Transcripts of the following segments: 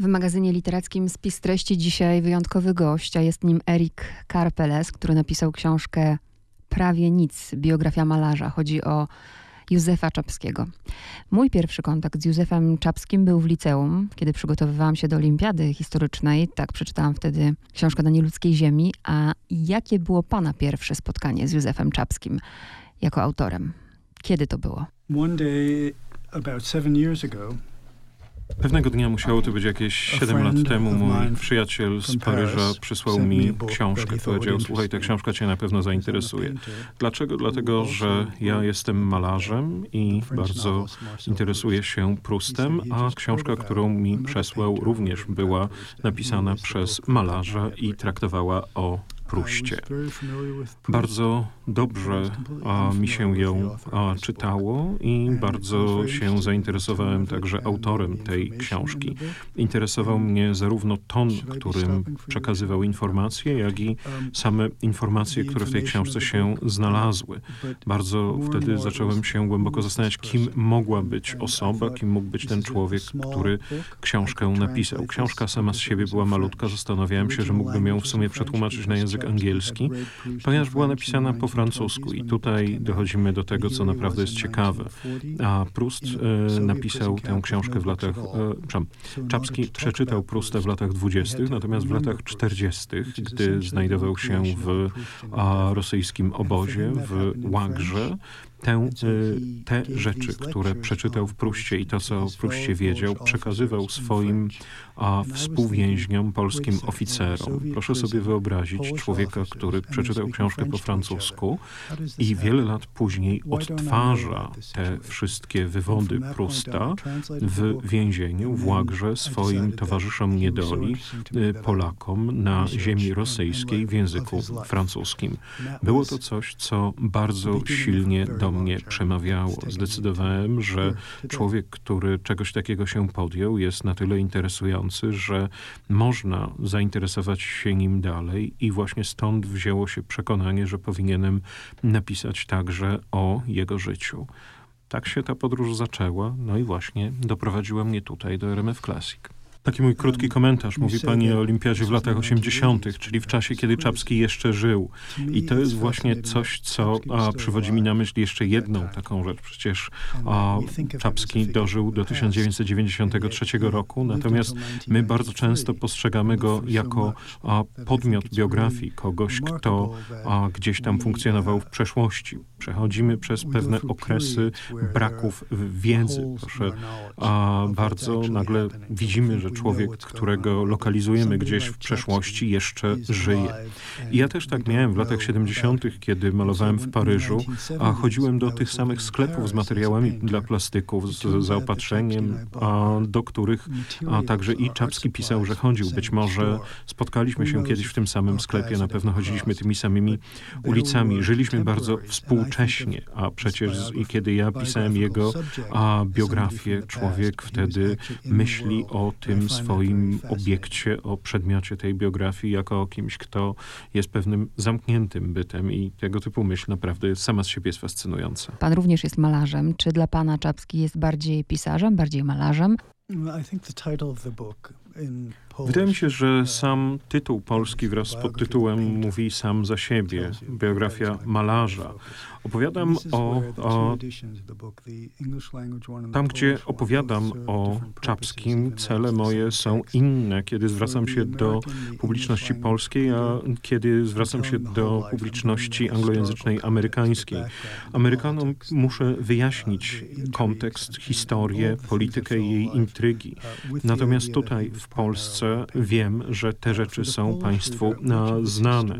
W magazynie literackim Spis Treści dzisiaj wyjątkowy gość, a jest nim Erik Karpeles, który napisał książkę Prawie nic, biografia malarza. Chodzi o Józefa Czapskiego. Mój pierwszy kontakt z Józefem Czapskim był w liceum, kiedy przygotowywałam się do olimpiady historycznej. Tak, przeczytałam wtedy książkę do nieludzkiej ziemi. A jakie było pana pierwsze spotkanie z Józefem Czapskim jako autorem? Kiedy to było? One day, about seven years ago, Pewnego dnia musiało to być jakieś 7 lat temu. Mój przyjaciel z Paryża przysłał mi książkę. Powiedział, słuchaj, ta książka cię na pewno zainteresuje. Dlaczego? Dlatego, że ja jestem malarzem i bardzo interesuję się Prustem, a książka, którą mi przesłał, również była napisana przez malarza i traktowała o Pruście. Bardzo dobrze a, mi się ją a, czytało i bardzo się zainteresowałem także autorem tej książki. Interesował mnie zarówno ton, którym przekazywał informacje, jak i same informacje, które w tej książce się znalazły. Bardzo wtedy zacząłem się głęboko zastanawiać, kim mogła być osoba, kim mógł być ten człowiek, który książkę napisał. Książka sama z siebie była malutka, zastanawiałem się, że mógłbym ją w sumie przetłumaczyć na język angielski, ponieważ była napisana po francusku i tutaj dochodzimy do tego, co naprawdę jest ciekawe. A Proust e, napisał tę książkę w latach, e, Czapski przeczytał Prusta w latach dwudziestych, natomiast w latach czterdziestych, gdy znajdował się w a, rosyjskim obozie w Łagrze, tę, y, te rzeczy, które przeczytał w Pruście i to, co w Pruście wiedział, przekazywał swoim a, współwięźniom, polskim oficerom. Proszę sobie wyobrazić człowieka, który przeczytał książkę po francusku i wiele lat później odtwarza te wszystkie wywody Prusta w więzieniu, w Łagrze, swoim towarzyszom niedoli, y, Polakom na ziemi rosyjskiej w języku francuskim. Było to coś, co bardzo silnie do do mnie przemawiało. Zdecydowałem, że człowiek, który czegoś takiego się podjął, jest na tyle interesujący, że można zainteresować się nim dalej i właśnie stąd wzięło się przekonanie, że powinienem napisać także o jego życiu. Tak się ta podróż zaczęła, no i właśnie doprowadziła mnie tutaj do RMF Classic. Taki mój krótki komentarz. Mówi pani o olimpiadzie w latach 80., czyli w czasie, kiedy Czapski jeszcze żył. I to jest właśnie coś, co a, przywodzi mi na myśl jeszcze jedną taką rzecz. Przecież a, Czapski dożył do 1993 roku, natomiast my bardzo często postrzegamy go jako a, podmiot biografii, kogoś, kto a, gdzieś tam funkcjonował w przeszłości. Przechodzimy przez pewne okresy braków wiedzy. Proszę, a, bardzo nagle widzimy, że człowiek, którego lokalizujemy gdzieś w przeszłości, jeszcze żyje. I ja też tak miałem w latach 70., kiedy malowałem w Paryżu, a chodziłem do tych samych sklepów z materiałami dla plastyków, z zaopatrzeniem, a do których a także i Czapski pisał, że chodził. Być może spotkaliśmy się kiedyś w tym samym sklepie, na pewno chodziliśmy tymi samymi ulicami. Żyliśmy bardzo współcześnie, a przecież i kiedy ja pisałem jego a, biografię, człowiek wtedy myśli o tym, swoim obiekcie, o przedmiocie tej biografii, jako o kimś, kto jest pewnym zamkniętym bytem i tego typu myśl naprawdę sama z siebie jest fascynująca. Pan również jest malarzem. Czy dla pana Czapski jest bardziej pisarzem, bardziej malarzem? I think the title of the book Wydaje mi się, że sam tytuł polski wraz z podtytułem mówi sam za siebie. Biografia malarza. Opowiadam o, o tam, gdzie opowiadam o Czapskim, cele moje są inne, kiedy zwracam się do publiczności polskiej, a kiedy zwracam się do publiczności anglojęzycznej amerykańskiej. Amerykanom muszę wyjaśnić kontekst, historię, politykę i jej intrygi. Natomiast tutaj w Polsce wiem, że te rzeczy są Państwu znane.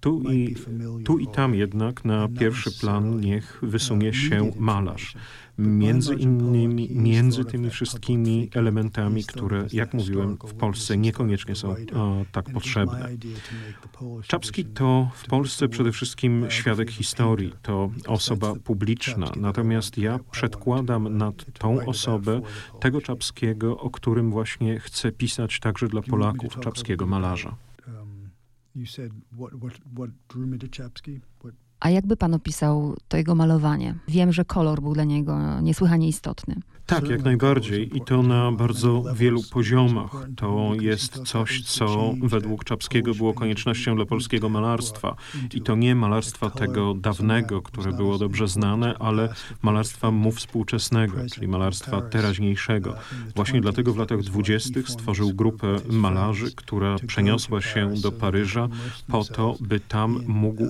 Tu i, tu i tam jednak na pierwszy plan niech wysunie się malarz. Między innymi, między tymi wszystkimi elementami, które, jak mówiłem, w Polsce niekoniecznie są o, tak potrzebne. Czapski to w Polsce przede wszystkim świadek historii, to osoba publiczna, natomiast ja przedkładam nad tą osobę tego Czapskiego, o którym właśnie chcę pisać także dla Polaków, czapskiego malarza. A jakby pan opisał to jego malowanie? Wiem, że kolor był dla niego niesłychanie istotny. Tak, jak najbardziej i to na bardzo wielu poziomach. To jest coś, co według Czapskiego było koniecznością dla polskiego malarstwa. I to nie malarstwa tego dawnego, które było dobrze znane, ale malarstwa mu współczesnego, czyli malarstwa teraźniejszego. Właśnie dlatego w latach dwudziestych stworzył grupę malarzy, która przeniosła się do Paryża po to, by tam mógł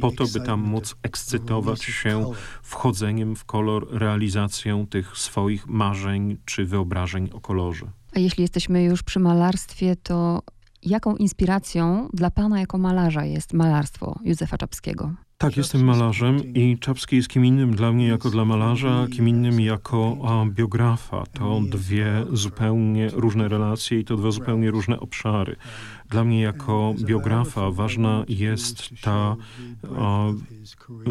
po to, by tam móc ekscytować się wchodzeniem w kolor, realizacją tych swoich marzeń czy wyobrażeń o kolorze. A jeśli jesteśmy już przy malarstwie, to jaką inspiracją dla pana jako malarza jest malarstwo Józefa Czapskiego? Tak, jestem malarzem i Czapski jest kim innym dla mnie jako dla malarza, kim innym jako a, biografa. To dwie zupełnie różne relacje i to dwa zupełnie różne obszary. Dla mnie jako biografa ważna jest ta,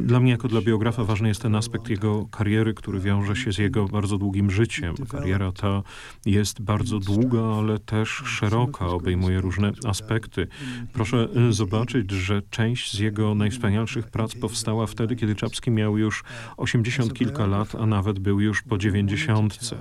dla mnie jako dla biografa ważny jest ten aspekt jego kariery, który wiąże się z jego bardzo długim życiem. Kariera ta jest bardzo długa, ale też szeroka, obejmuje różne aspekty. Proszę y, zobaczyć, że część z jego najwspanialszych prac powstała wtedy, kiedy Czapski miał już 80 kilka lat, a nawet był już po dziewięćdziesiątce.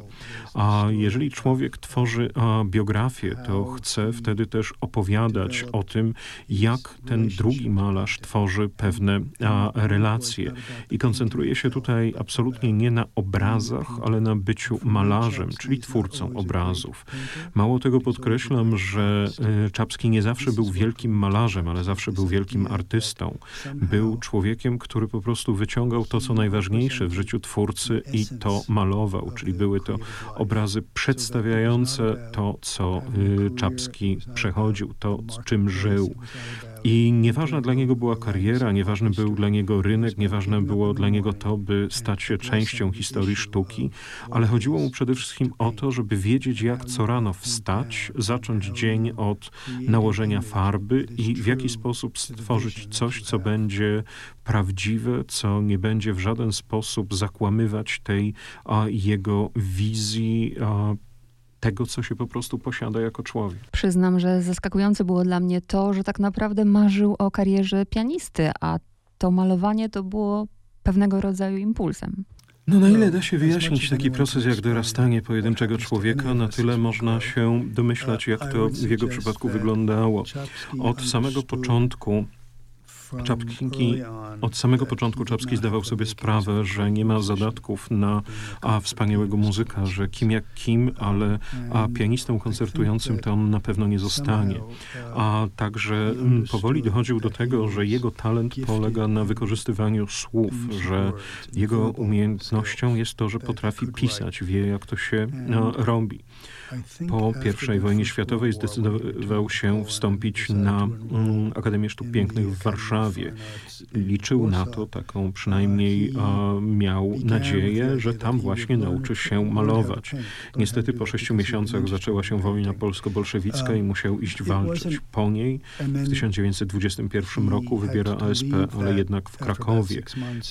A jeżeli człowiek tworzy biografię, to chce wtedy też opowiadać o tym, jak ten drugi malarz tworzy pewne a, relacje. I koncentruje się tutaj absolutnie nie na obrazach, ale na byciu malarzem, czyli twórcą obrazów. Mało tego podkreślam, że y, Czapski nie zawsze był wielkim malarzem, ale zawsze był wielkim artystą. Był człowiekiem, który po prostu wyciągał to, co najważniejsze w życiu twórcy i to malował, czyli były to obrazy przedstawiające to, co y, Czapski przechodził, to, czym żył. I nieważna dla niego była kariera, nieważny był dla niego rynek, nieważne było dla niego to, by stać się częścią historii sztuki, ale chodziło mu przede wszystkim o to, żeby wiedzieć, jak co rano wstać, zacząć dzień od nałożenia farby i w jaki sposób stworzyć coś, co będzie prawdziwe, co nie będzie w żaden sposób zakłamywać tej a, jego wizji a, tego, co się po prostu posiada jako człowiek. Przyznam, że zaskakujące było dla mnie to, że tak naprawdę marzył o karierze pianisty, a to malowanie to było pewnego rodzaju impulsem. No na ile da się wyjaśnić taki proces jak dorastanie pojedynczego człowieka, na tyle można się domyślać, jak to w jego przypadku wyglądało. Od samego początku Czapki od samego początku Czapski zdawał sobie sprawę, że nie ma zadatków na a, wspaniałego muzyka, że kim jak kim, ale a pianistą koncertującym on na pewno nie zostanie. A także mm, powoli dochodził do tego, że jego talent polega na wykorzystywaniu słów, że jego umiejętnością jest to, że potrafi pisać, wie jak to się a, robi. Po I wojnie światowej zdecydował się wstąpić na mm, Akademię Sztuk Pięknych w Warszawie. Liczył na to, taką przynajmniej miał nadzieję, że tam właśnie nauczy się malować. Niestety po sześciu miesiącach zaczęła się wojna polsko-bolszewicka i musiał iść walczyć. Po niej w 1921 roku wybiera ASP, ale jednak w Krakowie.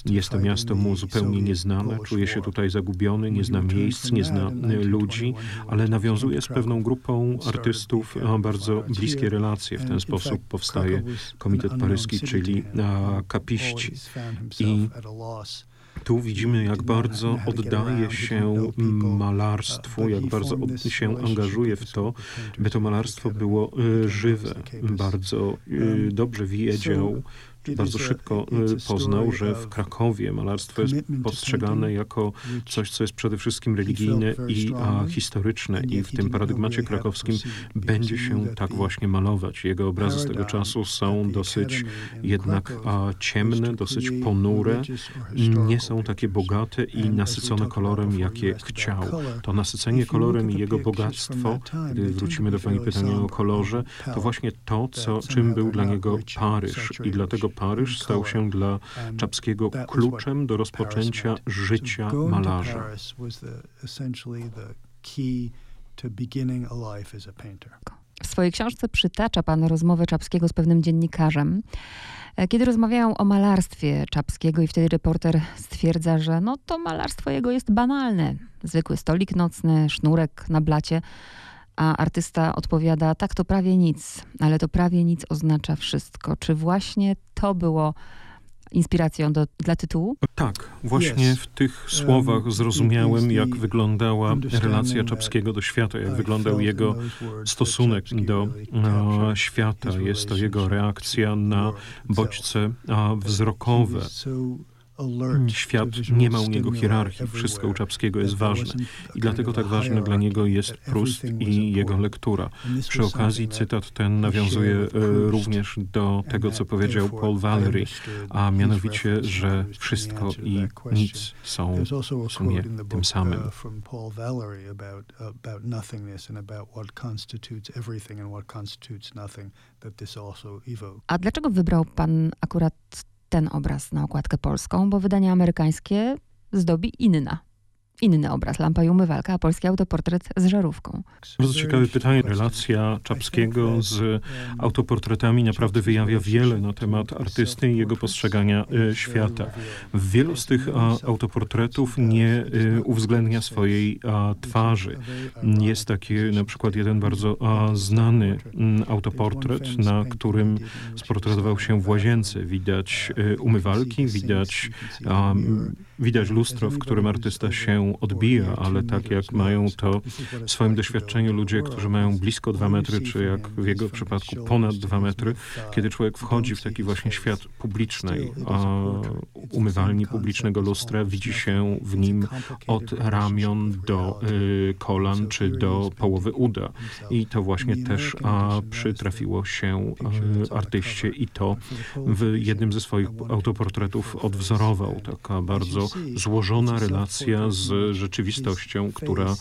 Jest to miasto mu zupełnie nieznane, czuje się tutaj zagubiony, nie zna miejsc, nie zna ludzi, ale nawiązuje nawiązuje z pewną grupą artystów bardzo bliskie relacje. W ten sposób powstaje Komitet Paryski, czyli kapiści. I tu widzimy, jak bardzo oddaje się malarstwu, jak bardzo się angażuje w to, by to malarstwo było y, żywe. Bardzo y, dobrze wiedział, bardzo szybko y, poznał, że w Krakowie malarstwo jest postrzegane jako coś, co jest przede wszystkim religijne i a, historyczne. I w tym paradygmacie krakowskim będzie się tak właśnie malować. Jego obrazy z tego czasu są dosyć jednak a, ciemne, dosyć ponure, nie są takie bogate i nasycone kolorem, jakie chciał. To nasycenie kolorem i jego bogactwo, gdy wrócimy do Pani pytania o kolorze, to właśnie to, co, czym był dla niego Paryż i dlatego Paryż stał się dla Czapskiego kluczem do rozpoczęcia życia malarza. W swojej książce przytacza pan rozmowę Czapskiego z pewnym dziennikarzem, e, kiedy rozmawiają o malarstwie Czapskiego i wtedy reporter stwierdza, że no to malarstwo jego jest banalne. Zwykły stolik nocny, sznurek na blacie. A artysta odpowiada, tak to prawie nic, ale to prawie nic oznacza wszystko. Czy właśnie to było inspiracją do, dla tytułu? Tak, właśnie w tych słowach zrozumiałem, jak wyglądała relacja Czapskiego do świata, jak wyglądał jego stosunek do świata. Jest to jego reakcja na bodźce wzrokowe. Świat nie ma u niego hierarchii, wszystko u Czapskiego jest ważne. i dlatego tak ważny dla niego jest Proust i jego lektura. Przy okazji cytat ten nawiązuje e, również do tego, co powiedział Paul Valery, a mianowicie, że wszystko i nic są w sumie tym samym. A dlaczego wybrał pan akurat ten obraz na okładkę polską, bo wydanie amerykańskie zdobi inna inny obraz, lampa i umywalka, a polski autoportret z żarówką. Bardzo ciekawe pytanie. Relacja Czapskiego z autoportretami naprawdę wyjawia wiele na temat artysty i jego postrzegania e, świata. W wielu z tych autoportretów nie e, uwzględnia swojej twarzy. Jest taki na przykład jeden bardzo znany autoportret, na którym sportretował się w łazience. Widać e, umywalki, widać, widać lustro, w którym artysta się odbija, ale tak jak mają to w swoim doświadczeniu ludzie, którzy mają blisko dwa metry, czy jak w jego przypadku ponad dwa metry, kiedy człowiek wchodzi w taki właśnie świat publicznej umywalni, publicznego lustra, widzi się w nim od ramion do y, kolan, czy do połowy uda. I to właśnie też przytrafiło się a, artyście i to w jednym ze swoich autoportretów odwzorował. Taka bardzo złożona relacja z rzeczywistością, która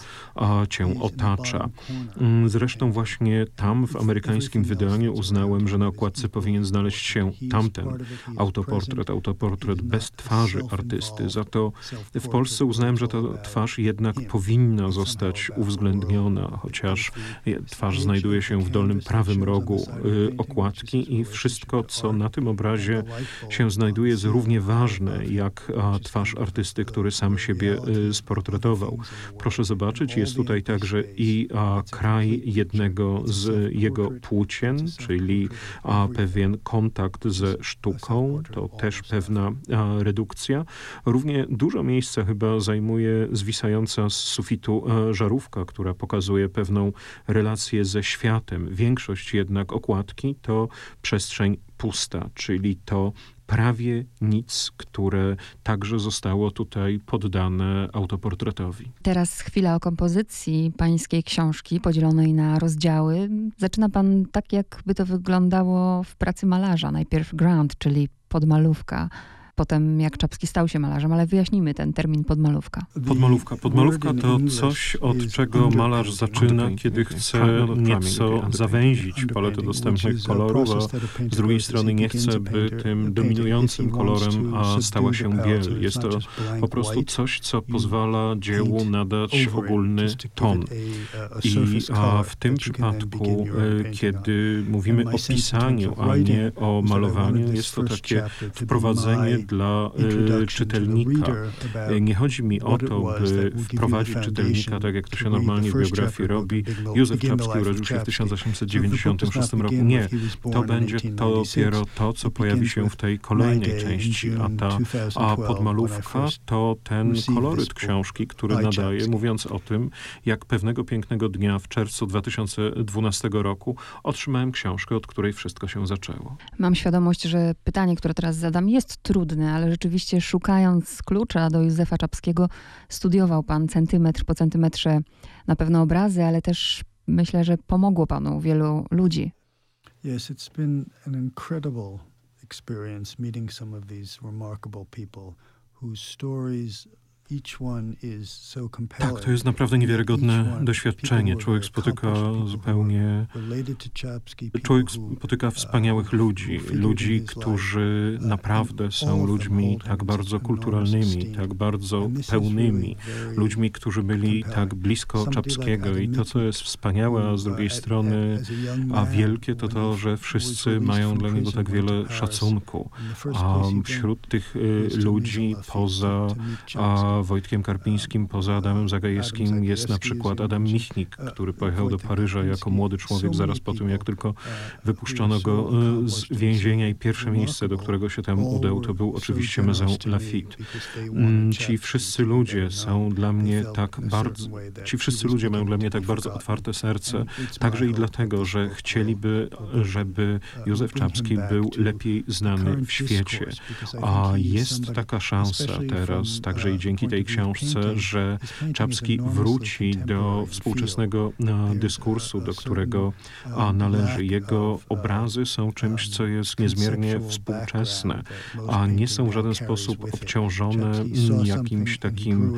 cię otacza. Mm, zresztą właśnie tam w amerykańskim wydaniu uznałem, że na okładce powinien znaleźć się tamten autoportret, autoportret bez twarzy artysty. Za to w Polsce uznałem, że ta twarz jednak powinna zostać uwzględniona, chociaż twarz znajduje się w dolnym prawym rogu y, okładki i wszystko, co na tym obrazie się znajduje, jest równie ważne jak twarz artysty, który sam siebie y, sportretował. Proszę zobaczyć, jest tutaj także i a, kraj jednego z jego płócien, czyli a, pewien kontakt ze sztuką, to też pewna a, redukcja. Równie dużo miejsca chyba zajmuje zwisająca z sufitu żarówka, która pokazuje pewną relację ze światem. Większość jednak okładki to przestrzeń pusta, czyli to prawie nic, które także zostało tutaj poddane autoportretowi. Teraz chwila o kompozycji pańskiej książki podzielonej na rozdziały. Zaczyna pan tak, jakby to wyglądało w pracy malarza. Najpierw ground, czyli podmalówka potem jak Czapski stał się malarzem, ale wyjaśnijmy ten termin podmalówka. Podmalówka. Podmalówka to coś, od czego malarz zaczyna, kiedy chce nieco zawęzić paletę dostępnych kolorów, a z drugiej strony nie chce, by tym dominującym kolorem stała się biel. Jest to po prostu coś, co pozwala dziełu nadać ogólny ton. I a w tym przypadku, e, kiedy mówimy o pisaniu, a nie o malowaniu, jest to takie wprowadzenie dla y, czytelnika. Nie chodzi mi o to, by wprowadzić czytelnika, tak jak to się normalnie w biografii robi. Józef Czapski urodził się w 1896 roku. Nie, to będzie to dopiero to, co pojawi się w tej kolejnej części, a ta a podmalówka to ten koloryt książki, który nadaje, mówiąc o tym, jak pewnego pięknego dnia w czerwcu 2012 roku otrzymałem książkę, od której wszystko się zaczęło. Mam świadomość, że pytanie, które teraz zadam, jest trudne trudny, ale rzeczywiście szukając klucza do Józefa Czapskiego, studiował pan centymetr po centymetrze na pewno obrazy, ale też myślę, że pomogło panu wielu ludzi. Yes, it's been an incredible experience meeting some of these remarkable people whose stories tak, to jest naprawdę niewiarygodne doświadczenie. Człowiek spotyka zupełnie. Człowiek spotyka wspaniałych ludzi, ludzi, którzy naprawdę są ludźmi tak bardzo kulturalnymi, tak bardzo pełnymi, ludźmi, którzy byli tak blisko Czapskiego. I to, co jest wspaniałe, a z drugiej strony, a wielkie, to to, że wszyscy mają dla niego tak wiele szacunku. A wśród tych y, ludzi, poza a, Wojtkiem Karpińskim, poza Adamem Zagajewskim jest na przykład Adam Michnik, który pojechał do Paryża jako młody człowiek zaraz po tym, jak tylko wypuszczono go z więzienia i pierwsze miejsce, do którego się tam udał, to był oczywiście Maison Lafitte. Mm, ci wszyscy ludzie są dla mnie tak bardzo, ci wszyscy ludzie mają dla mnie tak bardzo otwarte serce, także i dlatego, że chcieliby, żeby Józef Czapski był lepiej znany w świecie. A jest taka szansa teraz, także i dzięki tej książce, że Czapski wróci do współczesnego dyskursu, do którego należy. Jego obrazy są czymś, co jest niezmiernie współczesne, a nie są w żaden sposób obciążone jakimś takim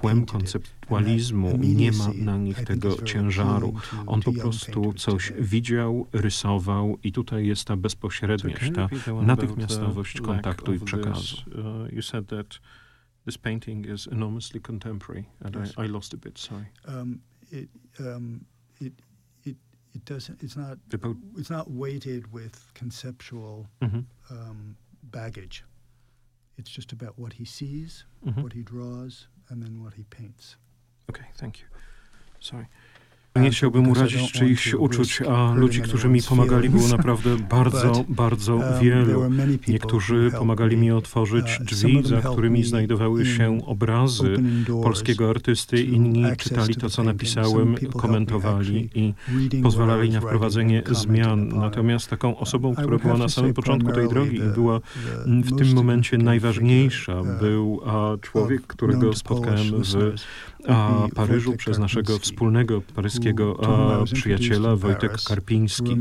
tłem konceptualizmu. Nie ma na nich tego ciężaru. On po prostu coś widział, rysował i tutaj jest ta bezpośredniość, ta natychmiastowość kontaktu i przekazu. This painting is enormously contemporary, and I, I lost a bit. Sorry. Um, it, um, it, it, it doesn't. It's not. It's not weighted with conceptual mm -hmm. um, baggage. It's just about what he sees, mm -hmm. what he draws, and then what he paints. Okay, thank you. Sorry. Nie chciałbym urazić czyichś uczuć, a ludzi, którzy mi pomagali, było naprawdę bardzo, bardzo um, wielu. Niektórzy pomagali mi otworzyć uh, drzwi, za którymi znajdowały się obrazy polskiego artysty. Inni czytali to, co napisałem, komentowali i pozwalali na wprowadzenie zmian. Natomiast taką osobą, która była na samym początku tej drogi i była w tym momencie najważniejsza, uh, był człowiek, którego spotkałem w Paryżu przez naszego wspólnego paryskiego przyjaciela Wojtek Karpiński.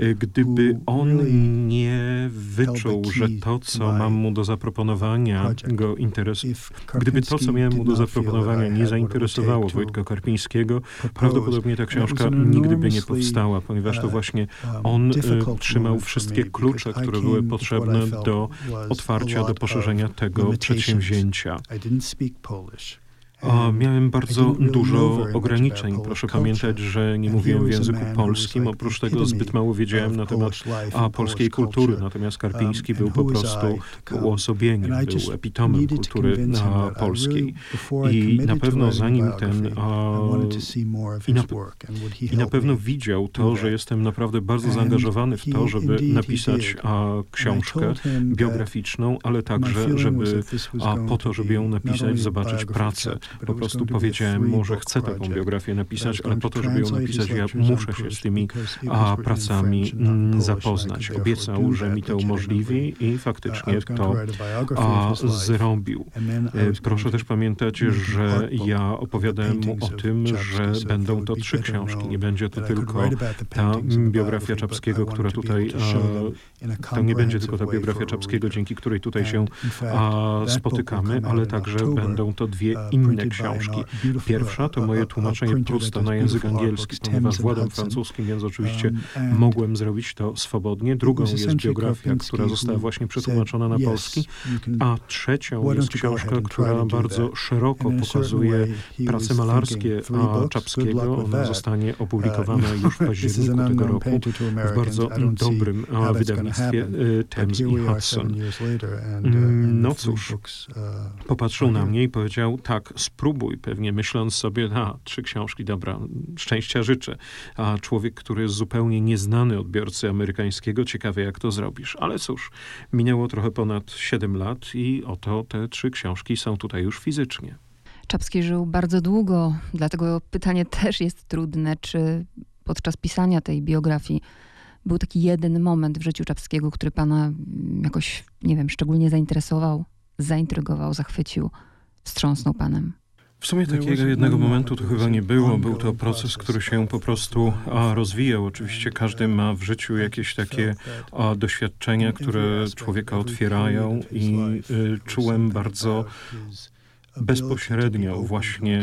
Y, gdyby on nie wyczuł, że to, co mam mu do zaproponowania, go interesuje, gdyby to, co miałem mu do zaproponowania, nie zainteresowało Wojtka Karpińskiego, prawdopodobnie ta książka nigdy by nie powstała, ponieważ to właśnie on y, trzymał wszystkie klucze, które były potrzebne do otwarcia, do poszerzenia tego przedsięwzięcia. O, miałem bardzo dużo ograniczeń. Proszę pamiętać, że nie mówiłem w języku polskim. Oprócz tego zbyt mało wiedziałem na temat a, polskiej kultury. Natomiast Karpiński był po prostu uosobieniem, był epitomem kultury a, polskiej. I na pewno zanim ten... A, i, na, I na pewno widział to, że jestem naprawdę bardzo zaangażowany w to, żeby napisać a, książkę biograficzną, ale także, żeby a, po to, żeby ją napisać, zobaczyć pracę po prostu powiedziałem mu, że chcę taką biografię napisać, ale po to, żeby ją napisać, ja muszę się z tymi a, pracami mm, zapoznać. Obiecał, że mi to umożliwi i faktycznie to a, zrobił. E, proszę też pamiętać, że ja opowiadałem mu o tym, że będą to trzy książki. Nie będzie to tylko ta biografia Czapskiego, która tutaj, a, to nie będzie tylko ta biografia Czapskiego, dzięki której tutaj się a, spotykamy, ale także będą to dwie inne książki. Pierwsza to moje tłumaczenie Prusta na język angielski, ponieważ władam francuskim, więc oczywiście mogłem zrobić to swobodnie. Drugą jest biografia, która została właśnie przetłumaczona na polski, a trzecią jest książka, która bardzo szeroko pokazuje prace malarskie Czapskiego. Ona zostanie opublikowana już w październiku tego roku w bardzo dobrym wydawnictwie Thames i Hudson. Mm, no cóż, popatrzył na mnie i powiedział, tak, spróbuj, pewnie myśląc sobie, a, trzy książki, dobra, szczęścia życzę. A człowiek, który jest zupełnie nieznany odbiorcy amerykańskiego, ciekawy jak to zrobisz. Ale cóż, minęło trochę ponad siedem lat i oto te trzy książki są tutaj już fizycznie. Czapski żył bardzo długo, dlatego pytanie też jest trudne, czy podczas pisania tej biografii był taki jeden moment w życiu Czapskiego, który pana jakoś, nie wiem, szczególnie zainteresował, zaintrygował, zachwycił, wstrząsnł panem? W sumie takiego jednego momentu to chyba nie było. Był to proces, który się po prostu a, rozwijał. Oczywiście każdy ma w życiu jakieś takie doświadczenia, które człowieka otwierają i y, czułem bardzo bezpośrednio właśnie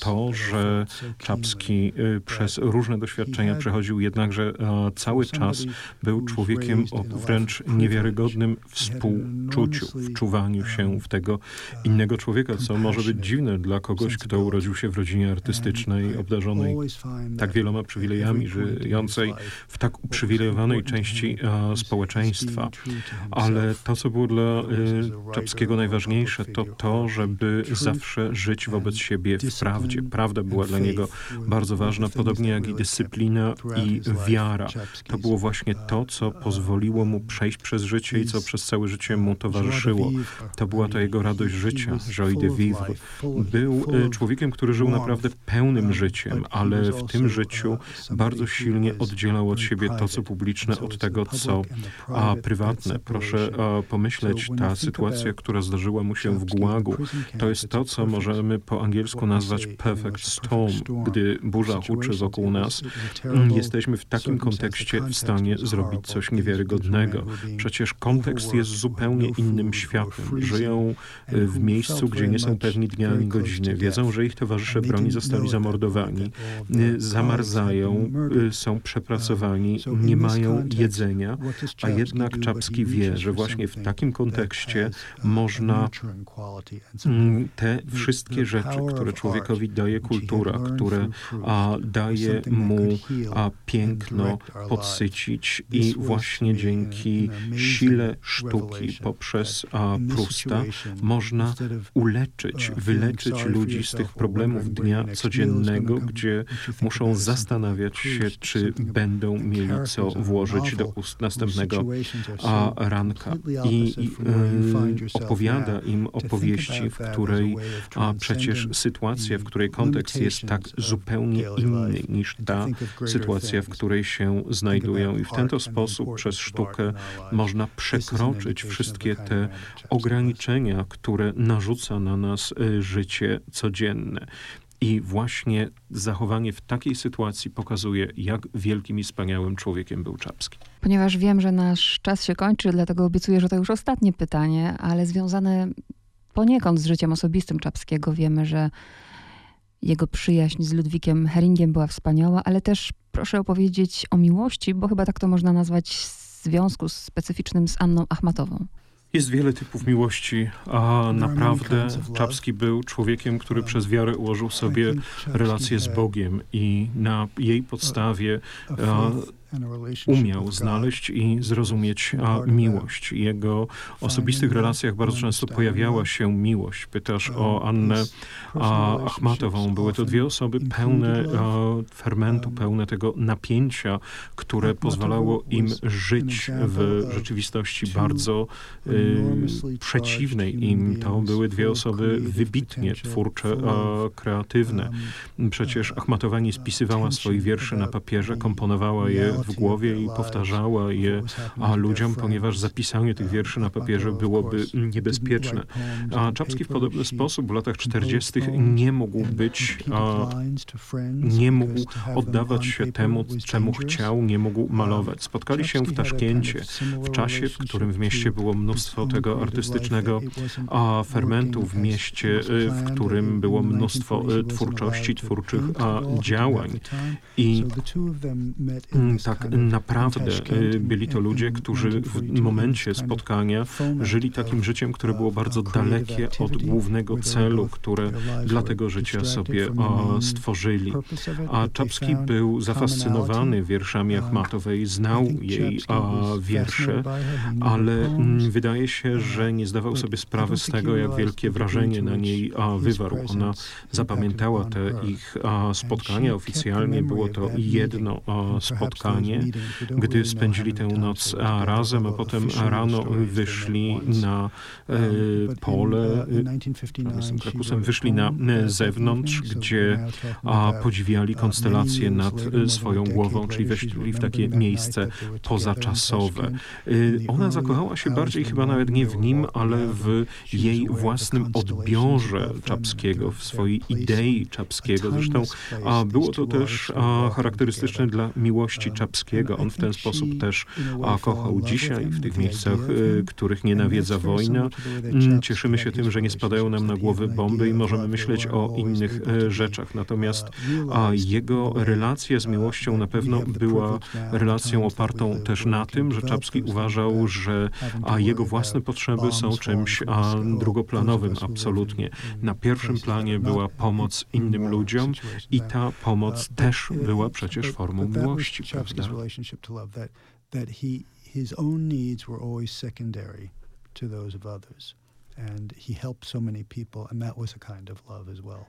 to, że Czapski y, przez różne doświadczenia przechodził, jednakże cały czas był człowiekiem o wręcz niewiarygodnym współczuciu, wczuwaniu się w tego innego człowieka, co może być dziwne dla kogoś, kto urodził się w rodzinie artystycznej, obdarzonej tak wieloma przywilejami, żyjącej w tak uprzywilejowanej części społeczeństwa. Ale to, co było dla Czapskiego najważniejsze, to to, żeby zawsze żyć wobec siebie w prawdzie. Prawda była dla niego bardzo ważna, podobnie jak i dyscyplina i wiara. To było właśnie to, co pozwoliło mu przejść przez życie i co przez całe życie mu towarzyszyło. To była ta jego radość życia, joie de vivre. Był e, człowiekiem, który żył naprawdę pełnym życiem, ale w tym życiu bardzo silnie oddzielał od siebie to, co publiczne, od tego, co a, prywatne. Proszę a, pomyśleć, ta sytuacja, która zdarzyła mu się w Gułagu, to jest to, co możemy po angielsku nazwać perfect storm. Gdy burza huczy wokół nas, jesteśmy w takim kontekście w stanie zrobić coś niewiarygodnego. Przecież kontekst jest zupełnie innym światem. Żyją w miejscu, gdzie nie są pewni dnia ani godziny. Wiedzą, że ich towarzysze broni zostali zamordowani, zamarzają, są przepracowani, nie mają jedzenia, a jednak Czapski wie, że właśnie w takim kontekście można te wszystkie rzeczy, które człowiekowi daje kultura, które a, daje mu a, piękno podsycić i właśnie dzięki sile sztuki poprzez a, Prusta można uleczyć, wyleczyć ludzi z tych problemów dnia codziennego, gdzie muszą zastanawiać się, czy będą mieli co włożyć do ust następnego a, ranka. I, i y, opowiada im opowieści, w której a przecież sytuacja, w której kontekst jest tak zupełnie inny niż ta sytuacja, w której się znajdują. I w ten to sposób przez sztukę można przekroczyć wszystkie te ograniczenia, które narzuca na nas y, życie codzienne. I właśnie zachowanie w takiej sytuacji pokazuje, jak wielkim i wspaniałym człowiekiem był Czapski. Ponieważ wiem, że nasz czas się kończy, dlatego obiecuję, że to już ostatnie pytanie, ale związane poniekąd z życiem osobistym Czapskiego. Wiemy, że jego przyjaźń z Ludwikiem Heringiem była wspaniała, ale też proszę opowiedzieć o miłości, bo chyba tak to można nazwać w związku specyficznym z Anną Achmatową. Jest wiele typów miłości, a naprawdę Czapski był człowiekiem, który przez wiarę ułożył sobie relację z Bogiem i na jej podstawie umiał znaleźć i zrozumieć miłość. Jego osobistych relacjach bardzo często pojawiała się miłość. Pytasz o Annę Achmatową. Były to dwie osoby pełne a, fermentu, um, pełne tego napięcia, które pozwalało im żyć w rzeczywistości bardzo y, przeciwnej im. To były dwie osoby wybitnie twórcze, kreatywne. Um, Przecież Achmatowa nie spisywała swoich wierszy na papierze, komponowała je w głowie i powtarzała je a ludziom, ponieważ zapisanie tych wierszy na papierze byłoby niebezpieczne. A Czapski w podobny sposób w latach 40. nie mógł być, nie mógł oddawać się temu, czemu chciał, nie mógł malować. Spotkali się w Taszkencie w czasie, w którym w mieście było mnóstwo tego artystycznego fermentu, w mieście, w którym było mnóstwo e, twórczości, twórczych działań. I tak naprawdę y, byli to ludzie, którzy w momencie spotkania żyli takim życiem, które było bardzo dalekie od głównego celu, które dla tego życia sobie stworzyli. A Czapski był zafascynowany wierszami Achmatowej, znał jej wiersze, ale mm, wydaje się, że nie zdawał sobie sprawy z tego, jak wielkie wrażenie na niej wywarł. Ona zapamiętała te ich spotkania. Oficjalnie było to jedno spotkanie gdy spędzili tę noc razem, a potem rano wyszli na e, pole, Krakusem wyszli na zewnątrz, gdzie podziwiali konstelacje nad e, swoją głową, czyli weszli w takie miejsce pozaczasowe. E, ona zakochała się bardziej chyba nawet nie w nim, ale w jej własnym odbiorze Czapskiego, w swojej idei Czapskiego. Zresztą było to też charakterystyczne dla miłości Czapskiego Czapskiego. On w ten sposób też kochał dzisiaj w tych miejscach, których nie nawiedza wojna. Mm, cieszymy się tym, że nie spadają nam na głowy bomby i możemy myśleć o innych rzeczach. Natomiast jego relacja z miłością na pewno była relacją opartą też na tym, że Czapski uważał, że jego własne potrzeby są czymś drugoplanowym absolutnie. Na pierwszym planie była pomoc innym ludziom i ta pomoc też była przecież formą miłości, prawda? his own needs were always secondary to those of others. And he helped so many people, and that was a kind of love as well.